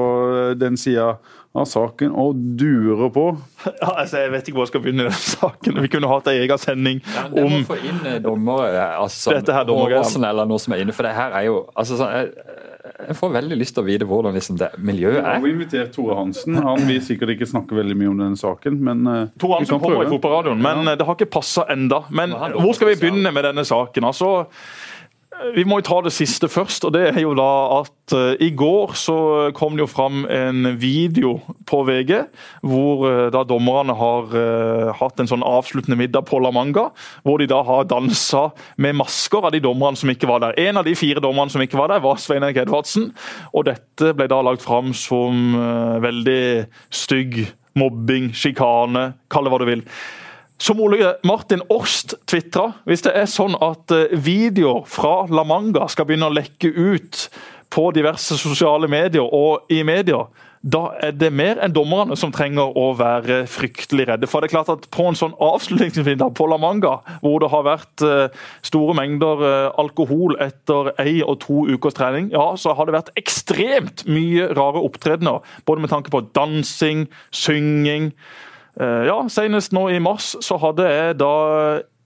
den sida av saken og durer på. Ja, altså, jeg vet ikke hvor jeg skal begynne den saken. Vi kunne hatt en egen sending ja, om må få inn eh, dommere, altså, dette her dommergreiene. Eller noe som er inne, for det her er jo altså, sånn, jeg, jeg, får veldig lyst til å vite hvordan liksom, det miljøet er. Vi har invitert Tore Hansen. Han vil sikkert ikke snakke veldig mye om denne saken, men Tore Hansen kommer i Fotballradioen, men ja. det har ikke passa enda. Men hvor skal vi begynne med denne saken? Altså vi må jo ta det siste først. og det er jo da at uh, I går så kom det jo fram en video på VG hvor uh, da dommerne har uh, hatt en sånn avsluttende middag på La Manga. Hvor de da har dansa med masker av de dommerne som ikke var der. En av de fire dommerne som ikke var der, var Svein Erik Edvardsen. Og dette ble da lagt fram som veldig stygg mobbing, sjikane, kall det hva du vil. Som Ole Martin Orst tvitra, hvis det er sånn at eh, videoer fra La Manga skal begynne å lekke ut på diverse sosiale medier og i media, da er det mer enn dommerne som trenger å være fryktelig redde. For det er klart at På en sånn avslutningsmiddag på La Manga, hvor det har vært eh, store mengder eh, alkohol etter ei og to ukers trening, ja, så har det vært ekstremt mye rare opptredener. Både med tanke på dansing, synging. Eh, ja, Senest nå i mars så hadde jeg da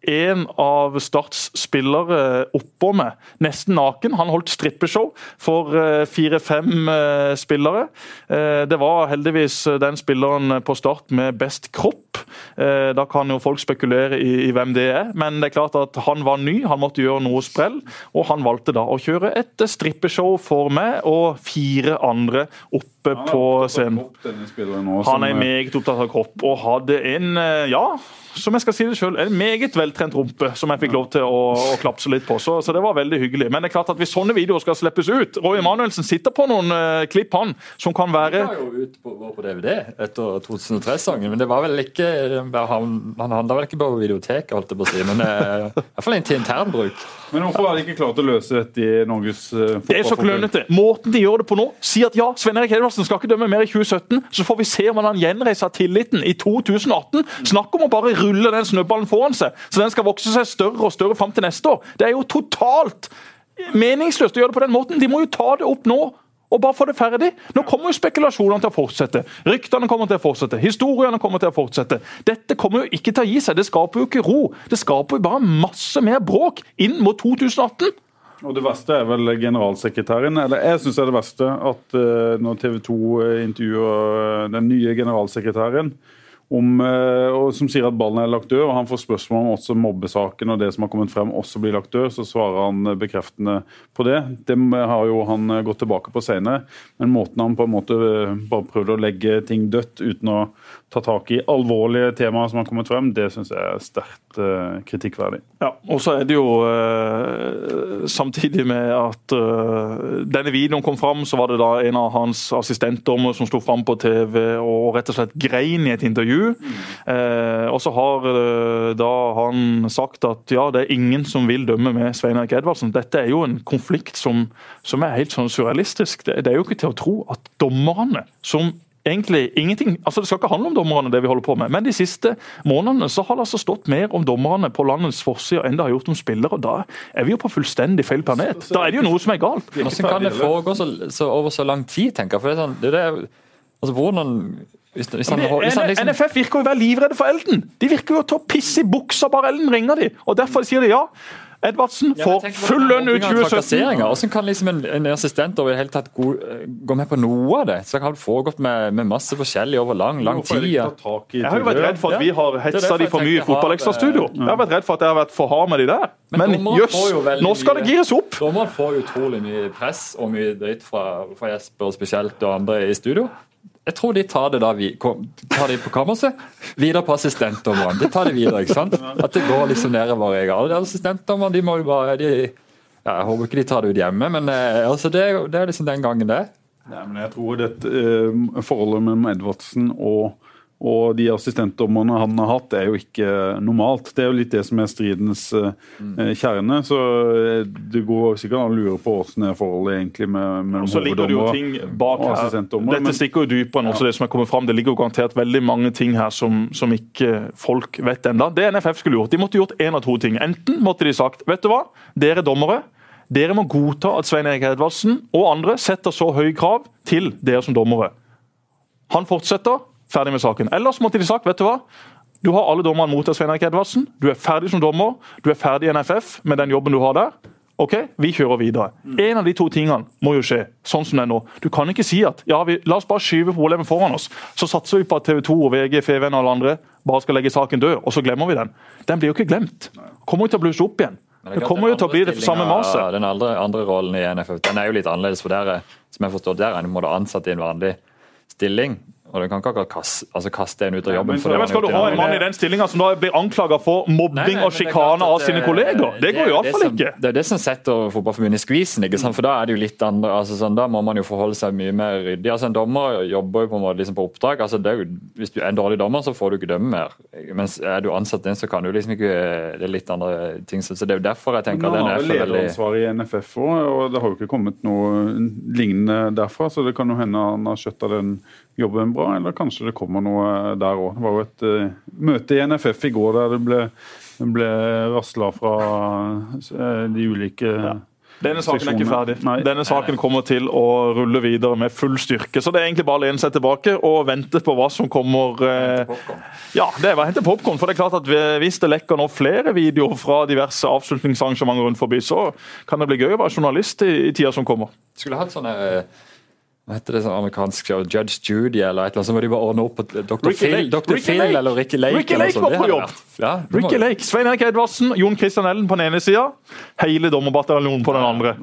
en av Starts spillere oppå meg, nesten naken. Han holdt strippeshow for eh, fire-fem eh, spillere. Det var heldigvis den spilleren på Start med best kropp. Da kan jo folk spekulere i, hvem det er, men det er klart at han var ny, han måtte gjøre noe sprell. Og han valgte da å kjøre et strippeshow for meg og fire andre opp oppe på scenen. Han er meget opptatt av kropp og hadde en eh, ja, som jeg skal si det selv, en meget veltrent rumpe som jeg fikk lov til å, å klapse litt på. Så, så, det var veldig hyggelig. Men det er klart at hvis sånne videoer skal slippes ut Roy Emanuelsen sitter på noen uh, klipp, han, som kan være Det var jo ut på, på DVD etter 2003-sangen, men det var vel ikke Han, han handla vel ikke på videoteket, holdt jeg på å si, men uh, i hvert fall til internbruk. Men hvorfor har de ikke klart å løse dette i Norges uh, Det er så klønete. Måten de gjør det på nå, si at ja, Svein Erik Edvardsen skal ikke dømme mer i 2017, så får vi se om han gjenreiser tilliten i 2018. Snakk om å bare rulle den snøballen foran seg, så den skal vokse seg større og større fram til neste år. Det er jo totalt meningsløst å gjøre det på den måten. De må jo ta det opp nå og bare få det ferdig. Nå kommer jo spekulasjonene til å fortsette. Ryktene kommer til å fortsette. Historiene kommer til å fortsette. Dette kommer jo ikke til å gi seg. Det skaper jo ikke ro. Det skaper jo bare masse mer bråk inn mot 2018. Og Det verste er vel generalsekretæren. eller Jeg syns det er det verste at uh, når TV 2 intervjuer den nye generalsekretæren om, eh, og som sier at ballen er lagt død, og han får spørsmål om også mobbesaken og det som har kommet frem også blir lagt død, så svarer han eh, bekreftende på det. Det har jo han eh, gått tilbake på senere, men måten han på en måte bare prøvde å legge ting dødt uten å ta tak i alvorlige temaer som har kommet frem, det syns jeg er sterkt kritikkverdig. Ja, og så er det jo samtidig med at denne videoen kom fram, så var det da en av hans assistentdommer som sto fram på TV og rett og slett grein i et intervju Eh, og så har eh, da han sagt at ja, det er ingen som vil dømme med Svein Erik Edvardsen. Dette er jo en konflikt som, som er helt sånn surrealistisk. Det, det er jo ikke til å tro at dommerne som egentlig ingenting altså Det skal ikke handle om dommerne, det vi holder på med, men de siste månedene så har det altså stått mer om dommerne på landets forsider enn det har gjort om spillere. og Da er vi jo på fullstendig feil planet. Da er det jo noe som er galt. Hvordan kan det foregå så, så over så lang tid, tenker jeg? For det er sånn, det er, altså hvordan hvis, hvis han, hvis han liksom... NFF virker jo å være livredde for Elden. De virker jo til å pisse i buksa bare Elden ringer de. Og Derfor sier de ja. Edvardsen får full lønn ut 2017. trakasseringer. Hvordan kan liksom en, en assistent over hele tatt gå, gå med på noe av det? Så det har foregått med, med masse forskjellig over lang lang tid. Jeg har jo vært redd for at vi har hetsa de for mye i fotballekstrastudio. Jeg har vært redd for at jeg har vært for hard med de der. Men jøss, nå skal det gires opp! Dommeren får utrolig mye press og mye dritt fra, fra Jesper spesielt og andre i studio. Jeg tror de tar det da vi, tar de på kammerset, videre på assistentdommeren. De tar det videre, ikke sant? At det går liksom nedover. Jeg. Alle assistentdommerne de må jo bare de, ja, Jeg håper ikke de tar det ut hjemme, men eh, altså, det, det er liksom den gangen det. Nei, men jeg tror dette eh, forholdet mellom Edvardsen og, og de assistentdommerne han har hatt, er jo ikke normalt. Det er jo litt det som er stridens eh, Mm. kjerne. Så eh, det går sikkert an å lure på hvordan er forholdet egentlig med, med det hoveddommer bak og assistentdommer. Dette stikker jo dypere enn også det som er kommet fram. Det ligger jo garantert veldig mange ting her som, som ikke folk vet ennå. Det NFF skulle gjort, de måtte gjort én av to ting. Enten måtte de sagt vet du hva, dere dommere, dere må godta at Svein Erik Edvardsen og andre setter så høye krav til dere som dommere. Han fortsetter, ferdig med saken. Ellers måtte de sagt vet du hva, du har alle dommerne mot deg, Svein Erik Edvardsen. Du er ferdig som dommer, du er ferdig i NFF med den jobben du har der. Ok, vi kjører videre. En av de to tingene må jo skje, sånn som det er nå. Du kan ikke si at ja, vi, la oss bare skyve problemet foran oss. Så satser vi på at TV 2 og VG, FVN og alle andre bare skal legge saken død, og så glemmer vi den. Den blir jo ikke glemt. Kommer jo til å blusse opp igjen. Det kommer jo til å bli det samme maset. Den andre, andre rollen i NFF den er jo litt annerledes. for der, er- som jeg forstår, der er måte ansatt i en vanlig stilling. Og du kan ikke akkurat kaste, altså kaste en ut av jobben. men for det Men skal du ha en mann i den stillinga som da blir anklaga for mobbing Nei, nei, og det sjikane av sine kolleger? Det går er jo iallfall som- ikke. Det er det som setter Fotballforbundet i skvisen. ikke sant? For Da er det jo litt andre, altså sånn, da må man jo forholde seg mye mer ryddig. Altså En dommer jobber jo på en måte liksom på oppdrag. altså det er jo, Hvis du er en dårlig dommer, så får du ikke dømme mer. Mens er du ansatt inn, så kan du liksom ikke Det er litt andre ting. Så det er jo derfor jeg tenker Men at den har er veldig lederansvar i NFF òg, og det har jo ikke kommet noe lignende derfra. Så det kan jo hende han har skjøtta den jobben bra, eller kanskje det kommer noe der òg. Det var jo et uh, møte i NFF i går der det ble, ble rasla fra uh, de ulike Denne saken er ikke ferdig. Nei. Denne saken kommer til å rulle videre med full styrke. Så det er egentlig bare å lene seg tilbake og vente på hva som kommer. eh, Ja, det er å hente popkorn. For det er klart at hvis det lekker nå flere videoer fra diverse avslutningsarrangementer rundt forbi, så kan det bli gøy å være journalist i, i tida som kommer. Skulle hatt sånne hva heter det sånn amerikansk show? Judge Judy eller et eller annet, så må de bare ordne opp på Dr. Ricky Phil, Lake. Dr. Ricky Phil Lake. eller Ricky Lake. Ricky Lake sånt. var på jobb. Ja, Ricky må- Lake, Svein Erik Edvardsen, Jon Christian Ellen på den ene sida, hele dommerbataljonen på den andre.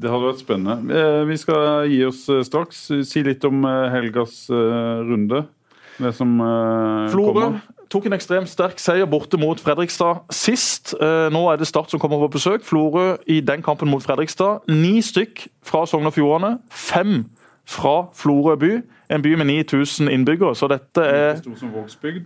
Det hadde vært spennende. Eh, Vi skal gi oss eh, straks. Si litt om eh, helgas runde. Det som Flore, kommer. Tok en ekstremt sterk seier borte mot Fredrikstad sist. Eh, Nå er det Start som kommer på besøk. Florø i den kampen mot Fredrikstad. Ni stykk fra Sogn og Fjordane. Fem fra Florø by. En by med 9000 innbyggere. Så dette er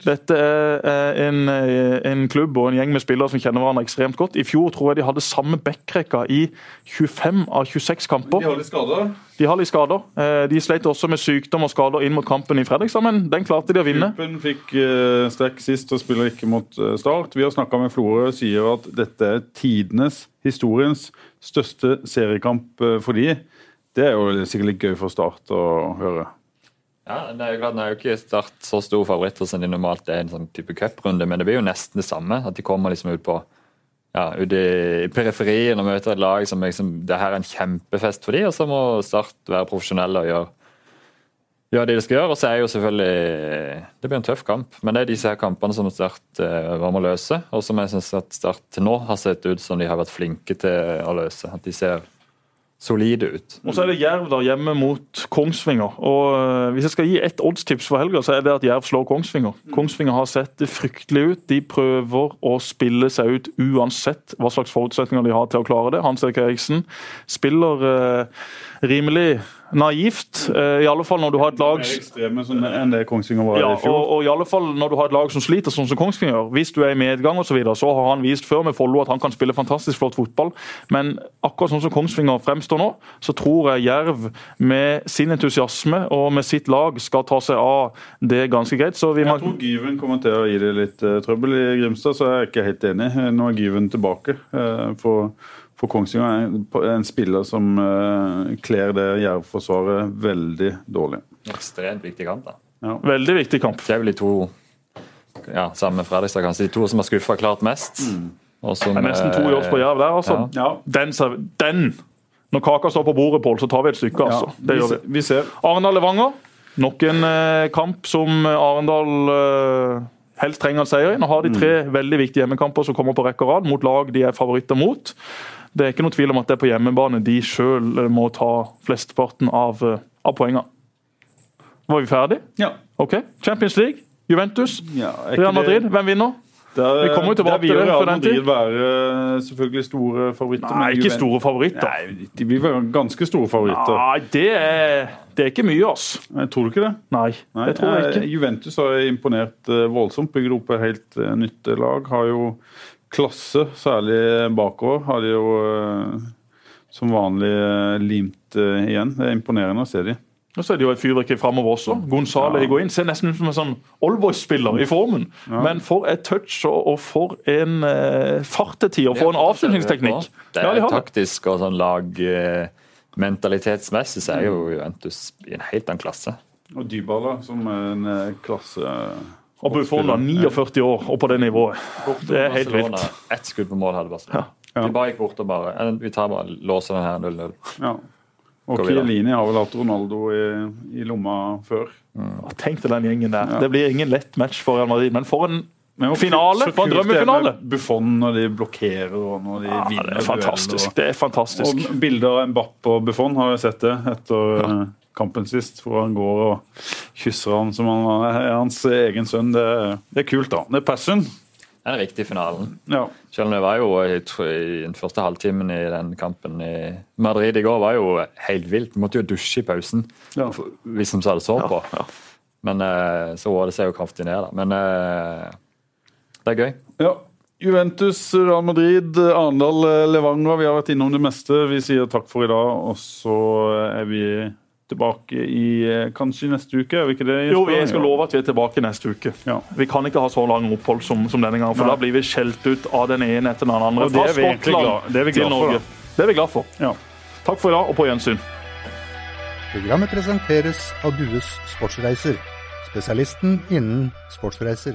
dette er eh, en, eh, en klubb og en gjeng med spillere som kjenner hverandre ekstremt godt. I fjor tror jeg de hadde samme backrekka i 25 av 26 kamper. De har litt skader. De har litt skader. Eh, De slet også med sykdom og skader inn mot kampen i Fredrikstad, men den klarte de å vinne. Klubben fikk uh, strekk sist og spiller ikke mot eh, Start. Vi har snakka med Florø og sier at dette er tidenes, historiens, største seriekamp eh, for de. Det er jo sikkert litt gøy for Start å høre. Ja, det er jo klart, Nå er jo ikke Start så store favoritter som de normalt er i en sånn type cuprunde, men det blir jo nesten det samme. At de kommer liksom ut på ja, ut i periferien og møter et lag som liksom, det her er en kjempefest for de, og så må Start være profesjonelle og gjøre, gjøre det de skal gjøre. Og så er jo selvfølgelig Det blir en tøff kamp, men det er disse her kampene som Start eh, å løse, og som jeg syns at Start til nå har sett ut som de har vært flinke til å løse. At de ser solide ut. Og så er det Jerv der hjemme mot Kongsvinger. Og øh, Hvis jeg skal gi ett oddstips for helga, så er det at Jerv slår Kongsvinger. Kongsvinger har sett det fryktelig ut. De prøver å spille seg ut uansett hva slags forutsetninger de har til å klare det. Hans Erik Eriksen spiller øh, rimelig naivt, øh, i alle fall når du har et lag ekstreme enn det Kongsvinger var ja, i fjor. og, og i alle fall når du har et lag som sliter, sånn som Kongsvinger gjør. Hvis du er i medgang og så, videre, så har han vist før med Follo at han kan spille fantastisk flott fotball. Men akkurat sånn som Kongsvinger fremstår nå, så tror jeg Jerv med sin entusiasme og med sitt lag skal ta seg av det ganske greit. Så vi må Jeg tror Gyven kommer til å gi det litt eh, trøbbel i Grimstad, så jeg er ikke helt enig. Nå er Gyven tilbake. eh, for, for Kongsvinger er en, spiller som uh, kler det Jerv-forsvaret veldig dårlig. Ekstremt viktig kamp. da. Veldig viktig kamp. Det er vel de to ja, sammen med Fredrikstad kanskje de to som har skuffa klart mest. Og som, Det er nesten to jobs på Jerv der, altså. Ja. Den, den! Når kaka står på bordet, Pål, så tar vi et stykke, altså. Det vi, gjør vi. vi ser. Arendal-Levanger. Nok en eh, kamp som Arendal eh, helst trenger en seier i. Nå har de tre veldig viktige hjemmekamper som kommer på rekke og rad, mot lag de er favoritter mot. Det er ikke noe tvil om at det er på hjemmebane de sjøl må ta flesteparten av, eh, av poengene. Var vi ferdig? Ja. OK. Champions League. Juventus. Ja, Real Madrid. Hvem vinner? Der, Vi kommer jo tilbake til det Real for den tid. Madrid være eh, selvfølgelig store favoritter. Nei, ikke store favoritter. Nei, de vil være ganske store favoritter. Nei, det er, det er ikke mye, ass. Nei, Tror du ikke det? Nei, Nei, det tror jeg eh, ikke. Juventus har imponert eh, voldsomt. Bygger opp et helt eh, nytt lag. Har jo klasse, særlig bakover. Har de jo eh, som vanlig eh, limt eh, igjen. Det er imponerende å se de. Og så er det jo et fyrverkeri framover også. Gonzalo Ja. Higuain ser nesten ut som en sånn allboys-spiller i formen. Men for et touch og, og for en eh, fartetid og for en avslutningsteknikk. Det Ja, er de taktisk og sånn lag eh, mentalitetsmessig så er jo Juventus i en helt annen klasse. Og Dybala som er en eh, klasse Og Buffon var 49 år og på det nivået. Det er helt vilt. Ett skudd på mål hadde Barcelona. Ja. De bare gikk bort og bare Vi tar bare låser den her 0-0. Ja. Og Kielini vi har vel hatt Ronaldo i, i lomma før. Tenk til den gjengen der. Det blir ingen lett match for Real Madrid, men for en Men Finale, så for en drømmefinale. Buffon når de blokkerer og når de ja, vinner Det er fantastisk. Og, Det er fantastisk. Og, bilder av Mbappe og Buffon har jeg sett det etter eh, kampen sist. Hvor han går og kysser han som han er hans egen sønn. Det, det er kult, da. Det er passion. Det er viktig i finalen. Ja. Selv om det var jo jeg tror, i den første halvtimen i den kampen i Madrid i går var jo helt vilt. Vi måtte jo dusje i pausen, Ja. vi som så det så på. ja. Men eh, så roer det seg jo kraftig ned, da. Men eh, det er gøy. ja. Juventus, Real Madrid, Arendal, eh, Levanger. Vi har vært innom det meste. Vi sier takk for i dag, og så er vi tilbake i eh, kanskje neste uke? Er vi ikke det? Jesper? Jo, jeg skal love at vi er tilbake neste uke. Ja. Vi kan ikke ha så lang opphold som, som denne gangen, for Nei. da blir vi skjelt ut av den ene etter den andre. Det er Fra vi Skottland glad- det er vi til glad for, Norge. Det er vi glad for. Ja. Takk for i dag, og på gjensyn. Programmet presenteres av Dues Sportsreiser, spesialisten innen sportsreiser.